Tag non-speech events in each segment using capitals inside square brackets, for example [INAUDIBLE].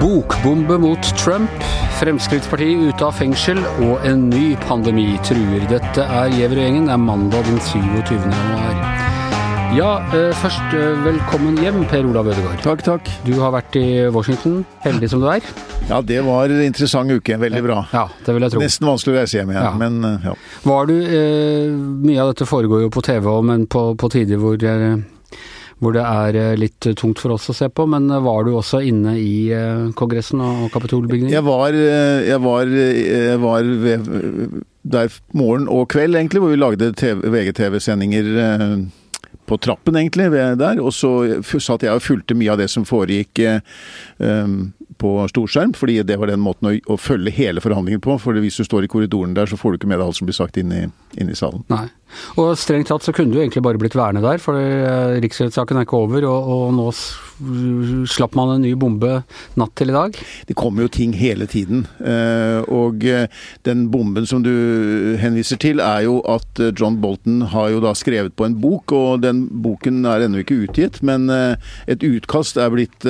Bokbombe mot Trump, Fremskrittspartiet ute av fengsel og en ny pandemi truer. Dette er Gjever-gjengen. Det er mandag den 27. januar. Ja, eh, først eh, velkommen hjem, Per Olav Ødegaard. Takk, takk. Du har vært i Washington, heldig som du er. Ja, det var en interessant uke. Veldig bra. Ja, det vil jeg tro. Nesten vanskelig å reise hjem igjen, Ja. men eh, ja. Var du eh, Mye av dette foregår jo på TV òg, men på, på tider hvor, hvor det er litt tungt for oss å se på. Men var du også inne i Kongressen og, Kapitolbygningen? Jeg var, jeg var, jeg var ved, der morgen og kveld, egentlig, hvor vi lagde VGTV-sendinger på trappen, egentlig, der. Og så satt jeg og fulgte mye av det som foregikk eh, på storskjerm, fordi det var den måten å, å følge hele forhandlingen på. For hvis du står i korridoren der, så får du ikke med deg alt som blir sagt inne i, salen. Nei. Og strengt tatt så kunne du egentlig bare blitt værende der, for eh, riksrettssaken er ikke over, og, og nå slapp man en ny bombe natt til i dag. Det kommer jo ting hele tiden. eh, Og eh, den bomben som du henviser til, er jo at John Bolton har jo da skrevet på en bok, og den boken er ennå ikke utgitt, men et utkast er blitt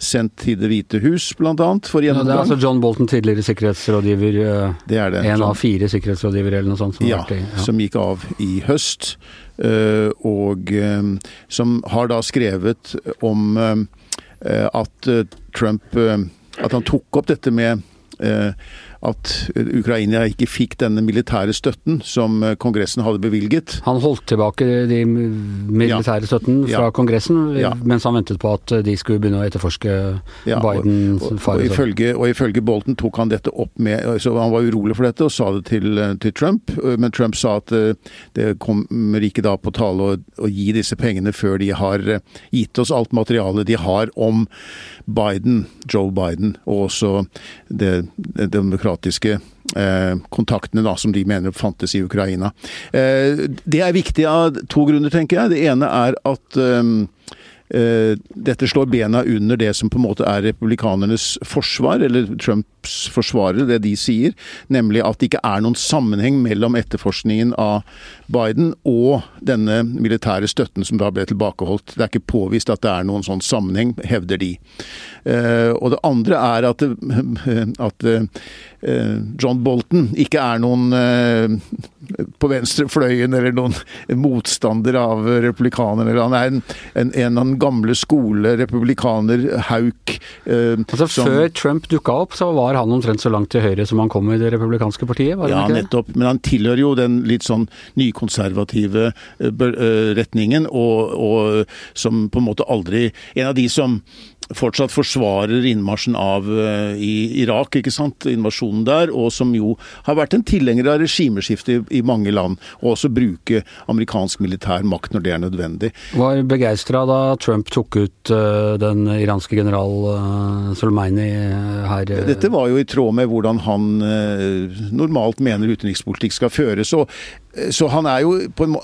sendt til Det hvite hus, annet, for Ja, det er altså John Bolton, tidligere sikkerhetsrådgiver. eh, Det er det. En av fire sikkerhetsrådgivere eller noe sånt som ja, har vært ja. som gikk av i høst. eh, Og eh, som har da skrevet om at Trump At han tok opp dette med at Ukraina ikke fikk denne militære støtten som eh, Kongressen hadde bevilget. Han holdt tilbake de militære støtten fra Ja. Kongressen, Ja. mens han ventet på at de skulle begynne å etterforske Ja, og- Bidens Og, og, ifølge, og ifølge Bolton tok han dette opp med så Han var urolig for dette og sa det til, eh, til Trump, eh, men Trump sa at eh, det kommer ikke da på tale å, å gi disse pengene før de har eh, gitt oss alt materialet de har om Biden, Joe Biden, og også det, det demokratiske eh, kontaktene da, som de mener fantes i Ukraina. Eh, det er viktig av to grunner, tenker jeg. Det ene er at eh, dette slår bena under det som på en måte er republikanernes forsvar, eller Trumps forsvarere, det de sier, nemlig at det ikke er noen sammenheng mellom etterforskningen av Biden og denne militære støtten som da ble tilbakeholdt. Det er ikke påvist at det er noen sånn sammenheng, hevder de. Eh, og det andre er at, det, at eh, John Bolton ikke er noen eh, på venstrefløyen eller noen motstander av republikanerne. Han er en, en, en av den gamle skole republikaner, hauk. eh, Altså som- Før Trump dukka opp, så var han omtrent så langt til høyre som han kom i det republikanske partiet? var Ja, ikke det? nettopp. Men han tilhører jo den litt sånn nykonservative eh, eh, retningen, og, og som på en måte aldri En av de som fortsatt forsvarer innmarsjen av uh, i Irak, ikke sant, invasjonen der, og som jo har vært en tilhenger av regimeskifte i, i mange land, og også bruke amerikansk militær makt når det er nødvendig. Var begeistra da Trump tok ut uh, den iranske general uh, Soleimani eh, her. eh, Dette var jo i tråd med hvordan han eh, normalt mener utenrikspolitikk skal føres. Og, eh, så han er jo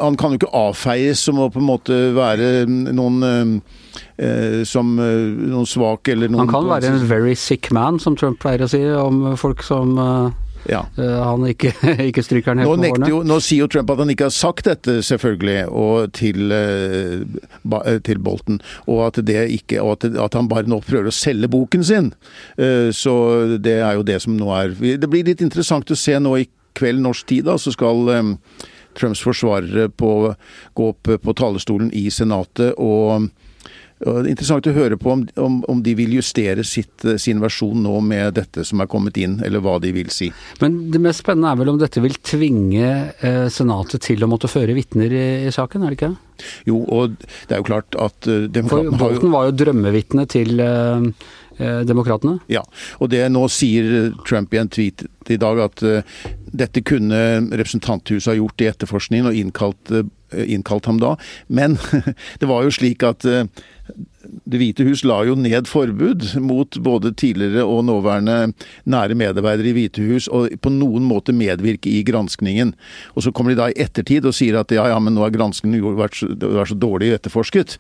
Han kan jo ikke avfeies som å på en måte være noen eh, som noen svak eller noen han kan være en very sick man, som Trump pleier å si om folk som ja. eh, han ikke, [LAUGHS] ikke stryker den helt Nå, med hårene. jo, nå sier jo Trump at han ikke har sagt dette, selvfølgelig, og til, eh, eh, til Bolton. Og at, det ikke, og at, at han bare nå prøver å selge boken sin. Så det er jo det som nå er Det blir litt interessant å se nå i kveld norsk tid, da, så skal Trumps forsvarere på, gå opp på talerstolen i Senatet og det er Interessant å høre på om, om, om de vil justere sitt, eh, sin versjon nå med dette som er kommet inn, eller hva de vil si. Men det mest spennende er vel om dette vil tvinge eh, Senatet til å måtte føre vitner i, i saken, er det ikke? Jo, og det er jo klart at For demokratene har jo Bolten var jo drømmevitne til eh, eh, demokratene. Ja, og det nå sier Trump i en tweet i dag at uh, dette kunne representanthuset ha gjort i etterforskningen og innkalt, uh, innkalt ham da. Men [LAUGHS] det var jo slik at uh, Det hvite hus la jo ned forbud mot både tidligere og nåværende nære medarbeidere i Hvite hus og på noen måte medvirke i granskningen. Og så kommer de da i ettertid og sier at ja, ja, men nå har granskningen vært så, vært så dårlig etterforsket,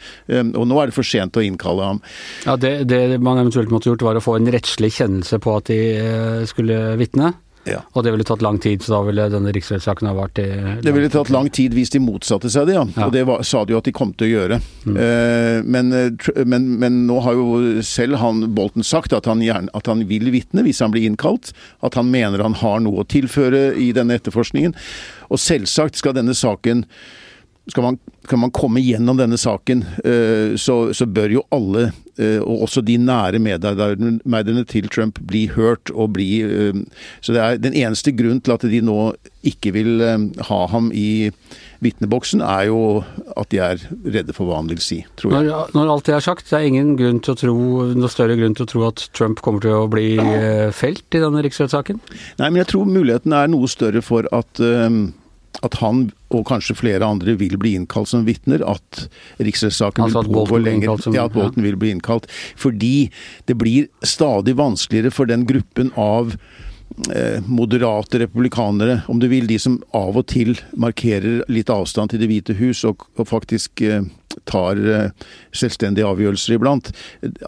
og nå er det for sent å innkalle ham. Ja, det, det man eventuelt måtte gjort var å få en rettslig kjennelse på at de eh, skulle vitne. Ja. Og det ville tatt lang tid, så da ville denne riksrettssaken ha vart i Det ville tatt lang tid hvis de motsatte seg det, ja. Ja. Og det var, sa de jo at de kom til å gjøre. Mm. Eh, men, eh, men, men nå har jo selv han Bolten sagt at han, gjerne, at han vil vitne hvis han blir innkalt. At han mener han har noe å tilføre i denne etterforskningen. Og selvsagt skal denne saken skal man, skal man komme gjennom denne saken, eh, så, så bør jo alle, eh, og også de nære medarbeiderne til Trump, bli hørt og bli eh, Så det er den eneste grunnen til at de nå ikke vil ha ham i vitneboksen, er jo at de er redde for hva han vil si, tror jeg. Når, når alt det er sagt, det er ingen grunn til å tro, noe større grunn til å tro at Trump kommer til å bli felt i denne riksrettssaken? Nei, men jeg tror muligheten er noe større for at at han og kanskje flere andre vil bli innkalt som vitner. At riksrettssaken Altså vil pågå lenger. som- ja, at Bolton vil bli innkalt. Fordi det blir stadig vanskeligere for den gruppen av eh, moderate republikanere, om du vil, de som av og til markerer litt avstand til Det hvite hus og, og faktisk eh, tar eh, selvstendige avgjørelser iblant,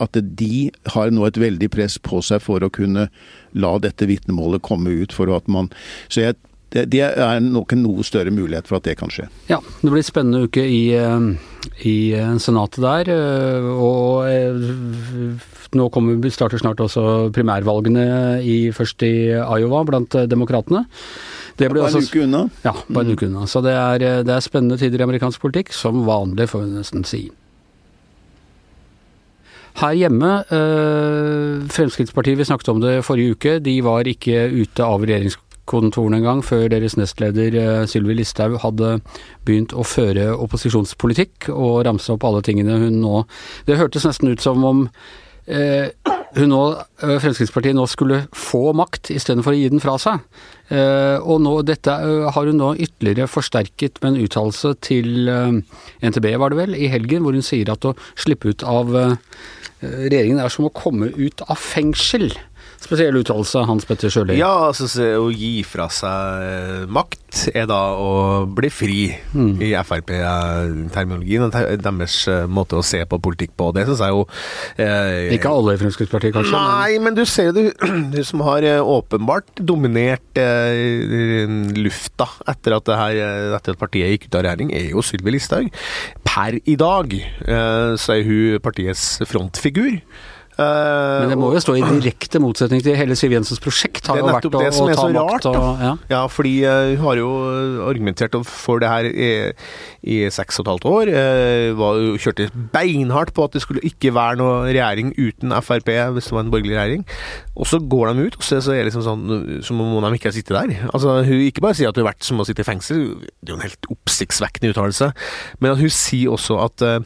at de har nå et veldig press på seg for å kunne la dette vitnemålet komme ut. for at man, Så jeg det, det er nok en noe større mulighet for at det kan skje. Ja, det blir spennende uke i, eh, i eh, senatet der. eh, Og nå kommer, starter snart også primærvalgene i, først i Iowa blant demokratene. Det blir Bare en også- uke unna. Ja, bare en uke unna. Så det er, det er spennende tider i amerikansk politikk, som vanlig, får vi nesten si. Her hjemme, eh, Fremskrittspartiet, vi snakket om det forrige uke, de var ikke ute av regjeringskontorene engang før deres nestleder eh, Sylvi Listhaug hadde begynt å føre opposisjonspolitikk og ramse opp alle tingene hun nå Det hørtes nesten ut som om eh, hun nå, eh, Fremskrittspartiet nå skulle få makt istedenfor å gi den fra seg. Eh, og nå, dette eh, har hun nå ytterligere forsterket med en uttalelse til eh, NTB, var det vel, i helgen, hvor hun sier at å slippe ut av regjeringen er som å komme ut av fengsel. Spesiell uttalelse, Hans Petter Sjøli. Ja, altså å gi fra seg makt er da å bli fri Mm. i Frp-terminologien. og Deres eh, måte å se på politikk på. Det syns jeg jo eh, Ikke alle i Fremskrittspartiet, kanskje? Nei, men du ser jo du, [CLEARS THROAT] du som har eh, åpenbart dominert eh, lufta etter at, det her, eh, etter at partiet gikk ut av regjering, er jo Sylvi Listhaug. Per i dag eh, så er hun partiets frontfigur. Eh, Men det må jo stå i direkte motsetning til hele Siv Jensens prosjekt. Har jo vært å, det som å er ta så makt og ja. Ja, fordi eh, hun har jo argumentert for det her i, i seks og et halvt år. Var, kjørte beinhardt på at det skulle ikke være noe regjering uten Frp hvis det var en borgerlig regjering. Og så går de ut, og så, så er det liksom sånn så må de ikke sitte der. Altså, Hun ikke bare sier at hun har vært som å sitte i fengsel, det er jo en helt oppsiktsvekkende uttalelse, men hun sier også at eh,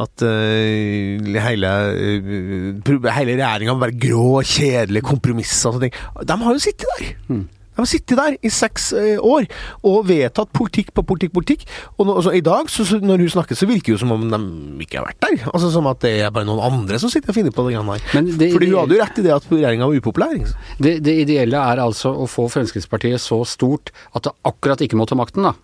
at uh, hele, uh, hele regjeringa må være grå, kjedelig, kompromisser og sånne ting. De har jo sittet der! De har sittet der i seks eh, år og vedtatt politikk på politikk, politikk. Og nå, altså, i dag, så, så, når hun snakker, så virker det jo som om de ikke har vært der. Altså Som at det er bare noen andre som sitter og finner på det greiene her. Fordi hun hadde jo rett i det at regjeringa var upopulær. Liksom. Det, det ideelle er altså å få Fremskrittspartiet så stort at det akkurat ikke må ta makten, da.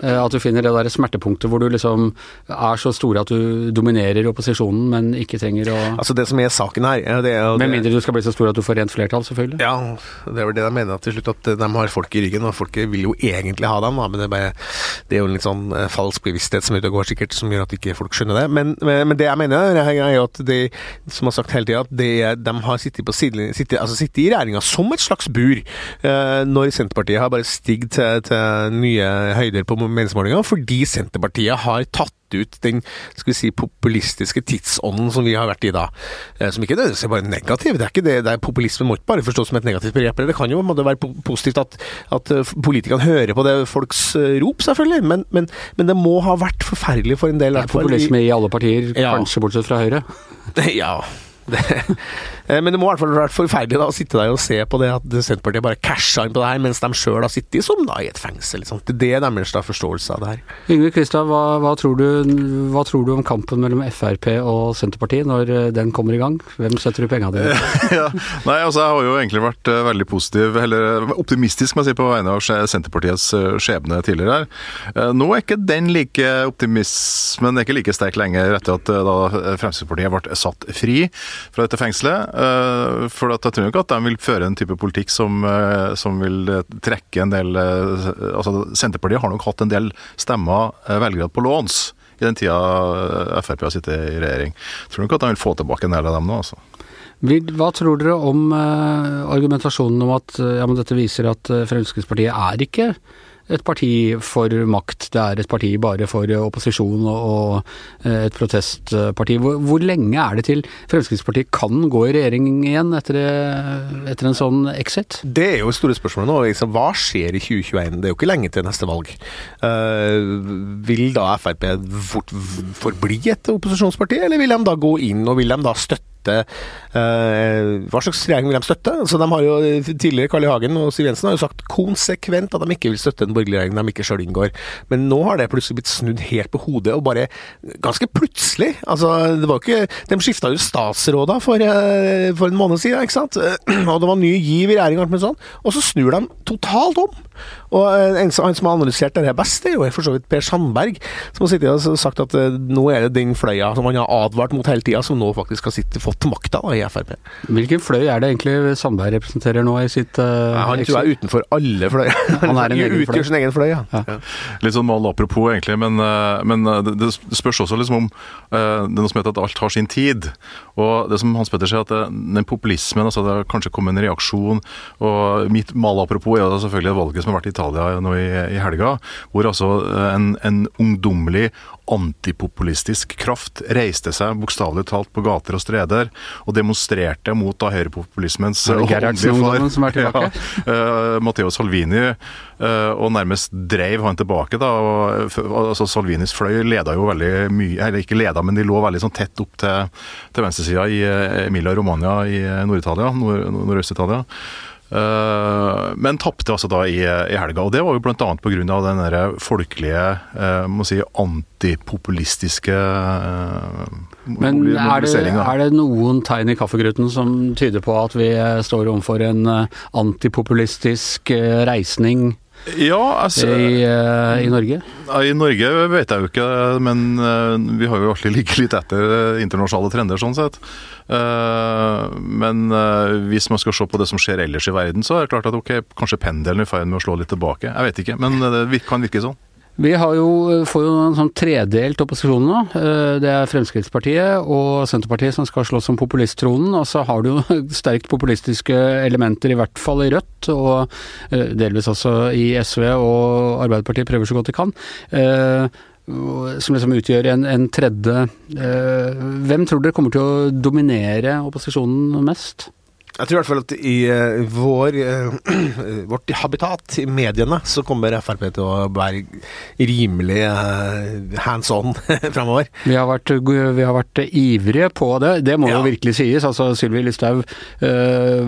Eh, At du finner det der smertepunktet hvor du liksom er så store at du dominerer opposisjonen, men ikke trenger å Altså Det som er saken her ja, det, er- Med mindre du skal bli så stor at du får rent flertall, selvfølgelig. Ja, det er vel det de mener til slutt, at de har folk i ryggen, og folket vil jo egentlig ha dem, da, men det er, bare, det er jo en litt sånn eh, falsk bevissthet som er ute og går, sikkert, som gjør at ikke folk skjønner det. Men, men, det jeg mener, er jo at de, som har sagt hele tida, at er- de har sittet, på siden, sittet, altså sittet i regjeringa som et slags bur, eh, når Senterpartiet har bare stigd til, til nye høyder på meningsmålinger, fordi Senterpartiet har tatt ut den skal vi si, populistiske tidsånden som vi har vært i da. Eh, Som ikke nødvendigvis er bare negativ. det er ikke det, det er Populisme må ikke bare forstås som et negativt begrep. Det kan jo på være positivt at, at eh, politikerne hører på det folks eh, rop, selvfølgelig. Men, men, men det må ha vært forferdelig for en del. Det er populisme i alle partier, Ja. kanskje bortsett fra Høyre. [LAUGHS] Ja. Det, men det må i hvert fall vært forferdelig da, å sitte der og se på det at Senterpartiet bare casha inn på det her, mens de sjøl har sittet som da i et fengsel. Liksom. Det er deres da forståelse av det her. Yngve Kvistad, hva, hva, tror du, hva tror du om kampen mellom Frp og Senterpartiet når eh, den kommer i gang? Hvem setter du penga dine på? [LAUGHS] ja. Nei, altså jeg har jo egentlig vært eh, veldig positiv, eller optimistisk må jeg si, på vegne av Senterpartiets eh, skjebne tidligere her. Eh, Nå er ikke den like optimismen er ikke like sterk lenger etter at eh, da Fremskrittspartiet ble satt fri fra dette fengselet. Eh, For jeg tror ikke at de vil føre en type politikk som, eh, som vil eh, trekke en del altså Senterpartiet har nok hatt en del stemmer, velgere, på låns i den tida Frp har sittet i regjering. Jeg tror nok at de vil få tilbake en del av dem nå, altså. Hva tror dere om argumentasjonen om at ja, dette viser at Fremskrittspartiet er ikke et parti for makt, det er et parti bare for opposisjon og, eh, et protestparti. Hvor, hvor lenge er det til Fremskrittspartiet kan gå i regjering igjen etter, eh, etter en sånn exit? Det er jo store spørsmålet nå. Liksom, hva skjer i 2021? Det er jo ikke lenge til neste valg. Uh, vil da Frp fort forbli et opposisjonsparti, eller vil de da gå inn og vil de da støtte eh, Hva slags regjering vil de støtte? Så de har jo Tidligere Carl I. Hagen og Siv Jensen har jo sagt konsekvent at de ikke vil støtte en borgerlig regjering de ikke sjøl inngår. Men nå har det plutselig blitt snudd helt på hodet, og bare ganske plutselig. Altså, det var ikke De skifta jo statsråder for, eh, for en måned siden, ikke sant? [CLEARS THROAT] Og det var ny giv i regjeringa, sånn. Og så snur de totalt om. Og eh, en han som har analysert dette best, det er jo for så vidt Per Sandberg, som har sittet og sagt at eh, nå er det den fløya som han har advart mot hele tida, som nå faktisk har sittet, fått makta i Frp. Hvilken fløy er det egentlig Sandberg representerer nå i sitt eh, Han tror jeg er utenfor alle fløyer. [LAUGHS] Han er en egen fløy. utgjør sin egen fløy, ja. Ja. ja. Litt sånn mal apropos, egentlig, men, men det, det spørs også liksom om uh, Det er noe som heter at alt har sin tid. Og det som Hans Petter sier, at det, den populismen altså Det har kanskje kommet en reaksjon. Og mitt mal apropos er jo da selvfølgelig valget som har vært i Italia nå i, i helga, hvor altså en, en ungdommelig antipopulistisk kraft reiste seg bokstavelig talt på gater og streder og demonstrerte mot da høyrepopulismens åndelige far? [LAUGHS] Ja, uh, Matteo Salvini, uh, og nærmest dreiv han tilbake. da, og, altså Salvinis fløy leda jo veldig mye, eller ikke leda, men de lå veldig sånn tett opp til, til venstresida i eh, Emilia Romagna i eh, Nord-Italia, nord øst italia Eh, men tapte altså da i, i helga, og det var jo bl.a. pga. den der folkelige, eh, må si, antipopulistiske eh, Men er det, er det noen tegn i kaffegruten som tyder på at vi eh, står overfor en eh, antipopulistisk eh, reisning Ja, altså i, uh, i Norge? Ja, I Norge vet jeg jo ikke, men uh, vi har jo alltid [LAUGHS] ligget litt etter internasjonale trender, sånn sett. Uh, Men eh, hvis man skal se på det som skjer ellers i verden, så er det klart at ok, kanskje pendelen er i ferd med å slå litt tilbake. Jeg vet ikke, men det kan virke sånn. Vi har jo, får jo en sånn tredelt opposisjon nå. Eh, Det er Fremskrittspartiet og Senterpartiet som skal slåss om populisttronen. Og så har du jo [LAUGHS] sterkt populistiske elementer, i hvert fall i Rødt, og eh, delvis også i SV og Arbeiderpartiet prøver så godt de kan. Eh, Som liksom utgjør en, en tredje eh, Hvem tror dere kommer til å dominere opposisjonen mest? Jeg tror i hvert fall at i uh, vår, uh, [CLEARS THROAT] vårt habitat, i mediene, så kommer Frp til å være rimelig uh, hands on [LAUGHS] framover. Vi vi har vært ivrige på det, det må Ja. jo virkelig sies. Altså Sylvi Listhaug,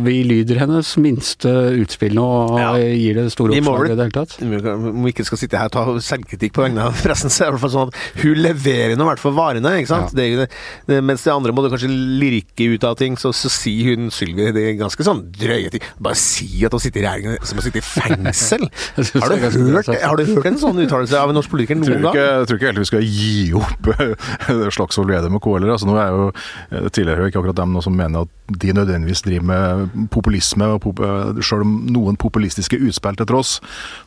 vi lyder hennes minste utspill nå og Ja. gir det store Vi oppslaget i det hele tatt. Om vi ikke skal sitte her og ta selvkritikk på vegne av [LAUGHS] pressen, så er det i hvert fall sånn at hun leverer nå i hvert fall varene. ikke sant? Ja. Det mens det andre må kanskje lirke ut av ting, så, så sier hun Sylvi det er ganske sånn drøye ting. Bare si at du sitter i regjeringen som å sitte i fengsel! [LAUGHS] Har du, hørt, har du hørt en sånn uttalelse av en norsk politiker noen gang? jeg tror ikke helt vi skal gi opp eh, [LAUGHS] Slagsvold Vedum og KL. Altså, nå er jo eh, tidligere ikke akkurat dem som mener at de nødvendigvis driver med populisme, og pop, eh, selv om noen populistiske utspill til tross,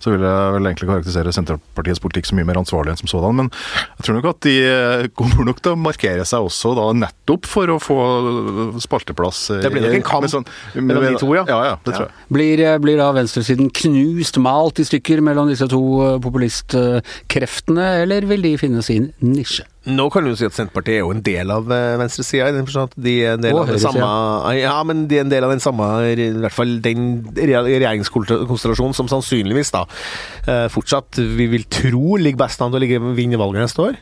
så vil jeg vel egentlig karakterisere Senterpartiets politikk som mye mer ansvarlig enn som sådan. Men jeg tror nok at de kommer nok til å markere seg også da nettopp for å få spalteplass. Det blir nok en kamp sånn- mellom de to, ja. Ja, ja, det tror jeg. Blir, eh, blir da venstresiden knust, malt i stykker mellom disse to eh, populistkreftene, eller vil de finne sin nisje? Nå kan du si at Senterpartiet er jo en del av eh, venstresida, i den forstand at de er en del av den samme Ja, men de er en del av den samme, i hvert fall den regjeringskonstellasjonen som sannsynligvis da fortsatt vi vil tro ligger best an til å vinne valget neste år.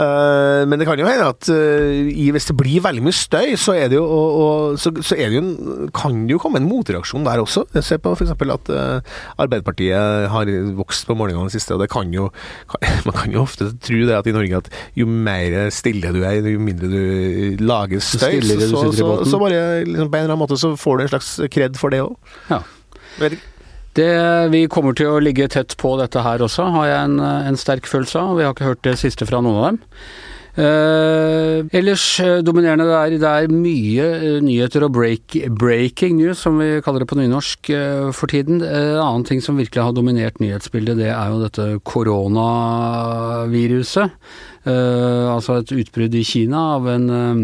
Eh, men det kan jo hende at eh, hvis det blir veldig mye støy, så er det jo, og, og, så, så er det jo kan det jo komme en motreaksjon der også. Jeg ser på f.eks. at eh, Arbeiderpartiet har vokst på målingene det siste, og det kan jo [LAUGHS] Man kan jo ofte tro det at i Norge at jo mer stille du er, jo mindre du lager støy, så, så, så, så bare liksom, på en eller annen måte så får du en slags kred for det òg. Ja. Vet ikke. Det, vi kommer til å ligge tett på dette her også, har jeg en, en sterk følelse av. Vi har ikke hørt det siste fra noen av dem. Eh, ellers eh, dominerende det er, det er mye eh, nyheter og break, breaking news, som vi kaller det på nynorsk eh, for tiden. Eh, en annen ting som virkelig har dominert nyhetsbildet, det er jo dette koronaviruset. Eh, altså et utbrudd i Kina av en eh,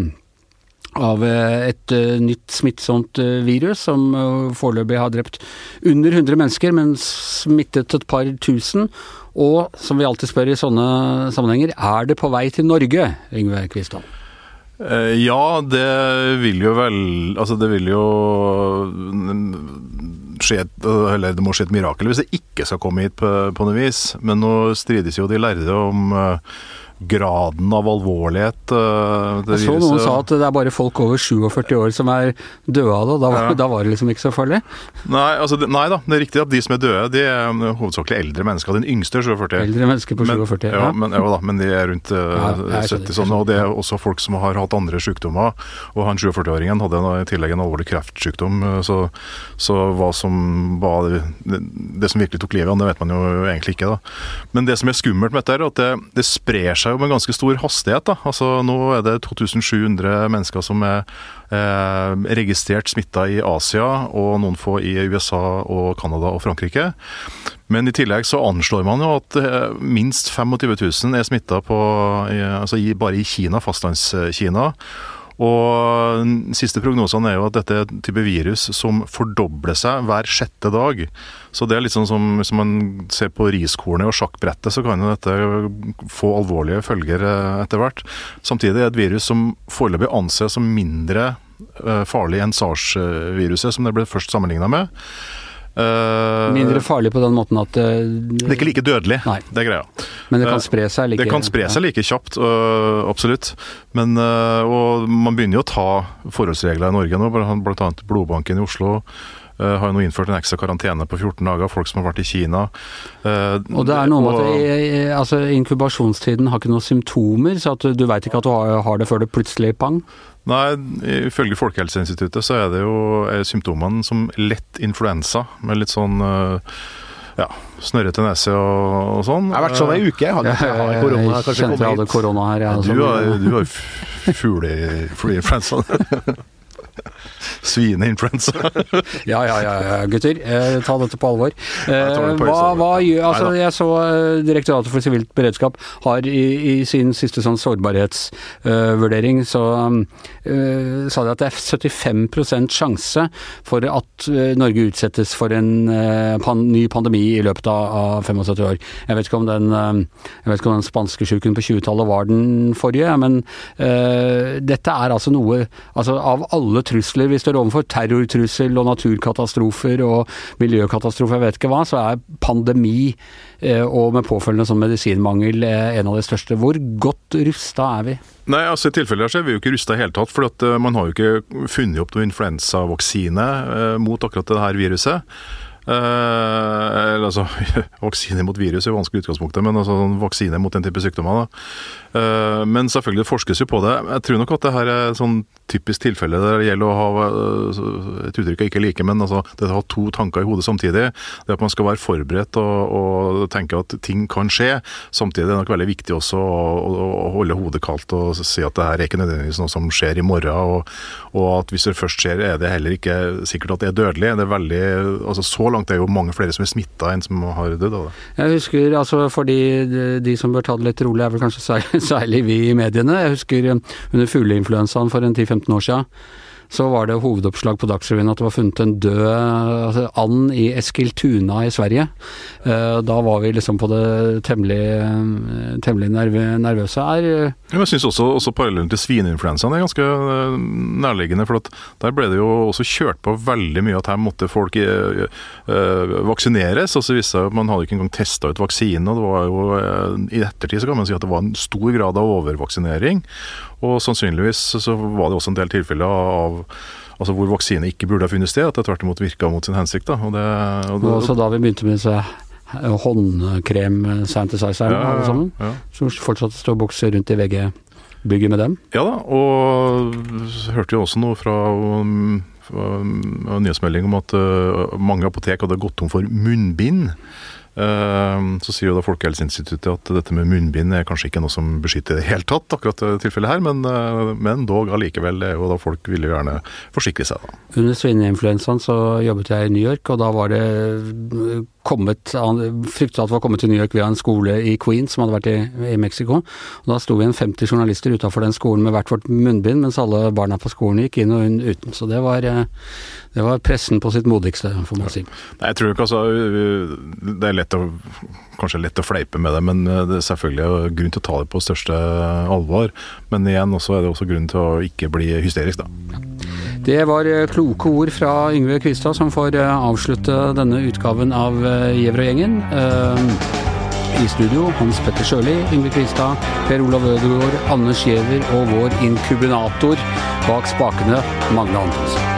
av eh, et eh, nytt smittsomt eh, virus som foreløpig har drept under 100 mennesker, men smittet et par tusen. Og som vi alltid spør i sånne sammenhenger, er det på vei til Norge, Yngve Kvistad? Eh, Ja, det vil jo vel Altså, det vil jo mm, skje Eller det må skje et mirakel hvis det ikke skal komme hit på, på noe vis. Men nå strides jo de lærde om graden av alvorlighet. eh, Jeg så noen sa at det er bare folk over 47 år som er døde av det, og da, var- Ja. da var det liksom ikke så farlig. Nei, altså, nei da, det er riktig at de som er døde, de er um, hovedsakelig eldre mennesker. Den yngste er 47. Eldre mennesker på Men, 47. ja, Ja. men, ja, da, men de er rundt eh, Ja, jeg 70 jeg sånn, og det er også folk som har hatt andre sykdommer. Og han 47-åringen hadde i tillegg en alvorlig kreftsykdom, eh, så, så hva som var det, det som virkelig tok livet av det vet man jo egentlig ikke. da. Men det som er skummelt med dette, er at det, det sprer seg jo med ganske stor hastighet. da. Altså Nå er det 2700 mennesker som er eh, registrert smitta i Asia, og noen få i USA og Canada og Frankrike. Men i tillegg så anslår man jo at eh, minst 25 000 er smitta altså bare i Kina, fastlandskina. Og siste prognosene er jo at dette er en type virus som fordobler seg hver sjette dag. Så det er litt sånn som hvis man ser på riskornet og sjakkbrettet, så kan jo dette få alvorlige følger eh, etter hvert. Samtidig er det et virus som foreløpig anses som mindre eh, farlig enn sars-viruset, som det ble først sammenligna med. Eh, Mindre farlig på den måten at uh, Det er ikke like dødelig, Nei. det er greia. Men det Eh, kan spre seg like Det kan spre seg like kjapt, uh, absolutt. Men, og man begynner jo å ta forholdsregler i Norge nå. Annet Blodbanken i Oslo har jo nå innført en ekstra karantene på 14 dager, folk som har vært i Kina. Eh, Og det er noe med at eh, altså, inkubasjonstiden har ikke noen symptomer, så at du, veit ikke at du har, har det før det plutselig pang. Nei, ifølge Folkehelseinstituttet så er det jo er symptomene som lett influensa, med litt sånn øh, ja, snørrete nese og, og sånn. Jeg har vært sånn ei uke. Jeg hadde ikke jeg har korona. Jeg Kanskje kjente jeg hadde korona her. Jeg, Du altså. har, du har fugleinfluensa. [LAUGHS] Svineinfluensa. [LAUGHS] Ja, ja, ja, ja, gutter. Eh, ta dette på alvor. Eh, hva, hva Altså, jeg så eh, Direktoratet for sivilt beredskap har i, i sin siste sånn sårbarhetsvurdering så uh, sa de at det er 75 sjanse for at uh, Norge utsettes for en pan, ny pandemi i løpet av, av 75 år. Jeg vet ikke om den, jeg vet ikke om den spanskesjuken på 20-tallet var den forrige, men dette er altså noe altså Av alle trusler vi står overfor, terrortrussel og naturkatastrofer og miljøkatastrofer, jeg vet ikke hva, så er pandemi eh, og med påfølgende sånn medisinmangel eh, en av de største. Hvor godt rusta er vi? Nei, altså I tilfeller så er vi jo ikke rusta i hele tatt. For at, eh, man har jo ikke funnet opp noen influensavaksine mot akkurat det her viruset. Eh, eller altså, [LAUGHS] Vaksine mot virus er jo vanskelig i utgangspunktet, men altså sånn vaksine mot den type sykdommer. da. Eh, men selvfølgelig forskes jo på det. Jeg tror nok at det her er sånn typisk tilfelle der det gjelder å ha eh, et uttrykk jeg ikke liker, men altså, det å ha to tanker i hodet samtidig. Det at man skal være forberedt og, og tenke at ting kan skje. Samtidig er det nok veldig viktig også å, å, å holde hodet kaldt og si at det her er ikke nødvendigvis noe som skjer i morgen. Og, og at hvis det først skjer, er det heller ikke sikkert at det er dødelig. Det er veldig, altså Så langt er jo mange flere som er smitta enn som har dødd. Jeg husker, altså for de, som bør ta det litt rolig, er vel kanskje sær- [LAUGHS] særlig vi i mediene. Jeg husker eh, under fugleinfluensaen for en 10-15 år siden. Så var det hovedoppslag på Dagsrevyen at det var funnet en død altså, and i Eskiltuna i Sverige. Eh, Da var vi liksom på det temmelig, eh, temmelig nervøse. Er, eh, men jeg synes også, også Parallellen til svineinfluensaen er ganske eh, nærliggende. for Der ble det jo også kjørt på veldig mye at her måtte folk vaksineres. og så viste seg at Man hadde ikke engang testa ut vaksinen. og det var jo, I ettertid så kan man si at det var en stor grad av overvaksinering. Og sannsynligvis så var det også en del tilfeller av altså hvor vaksine ikke burde ha funnet sted. At det tvert imot virka mot sin hensikt. da, og det, og det, og også da vi begynte med disse håndkrem-sanitizerne ja, alle sammen, ja. som fortsatt står og bokser rundt i VG-bygget med dem. Ja da, og hørte jo også noe fra um, nyhetsmelding om at uh, mange apotek hadde gått tom for munnbind. Eh, Så sier jo da Folkehelseinstituttet at dette med munnbind er kanskje ikke noe som beskytter i det hele tatt, akkurat det tilfellet her, men, eh, men dog allikevel. det er jo da Folk vil jo gjerne forsikre seg. da. Under svineinfluensaen så jobbet jeg i New York, og da var det eh, kommet han Fryktet at var kommet til New York via en skole i Queens som hadde vært i, i Mexico. Og da sto vi en 50 journalister utafor den skolen med hvert vårt munnbind, mens alle barna på skolen gikk inn og hun uten. Så det var, eh, det var pressen på sitt modigste, får man si. Nei, jeg tror ikke altså Det er lett å Kanskje lett å fleipe med det, men det er selvfølgelig grunn til å ta det på største alvor. Men igjen også er det også grunn til å ikke bli hysterisk, da. Det var eh, kloke ord fra Yngve Kvistad, som får eh, avslutte denne utgaven av eh, Gjever og gjengen. Eh, I studio Hans Petter Sjøli, Yngve Kvistad, Per Olav Ødegaard, Anders Giæver og vår inkubinator bak spakene, Magne Antonsen.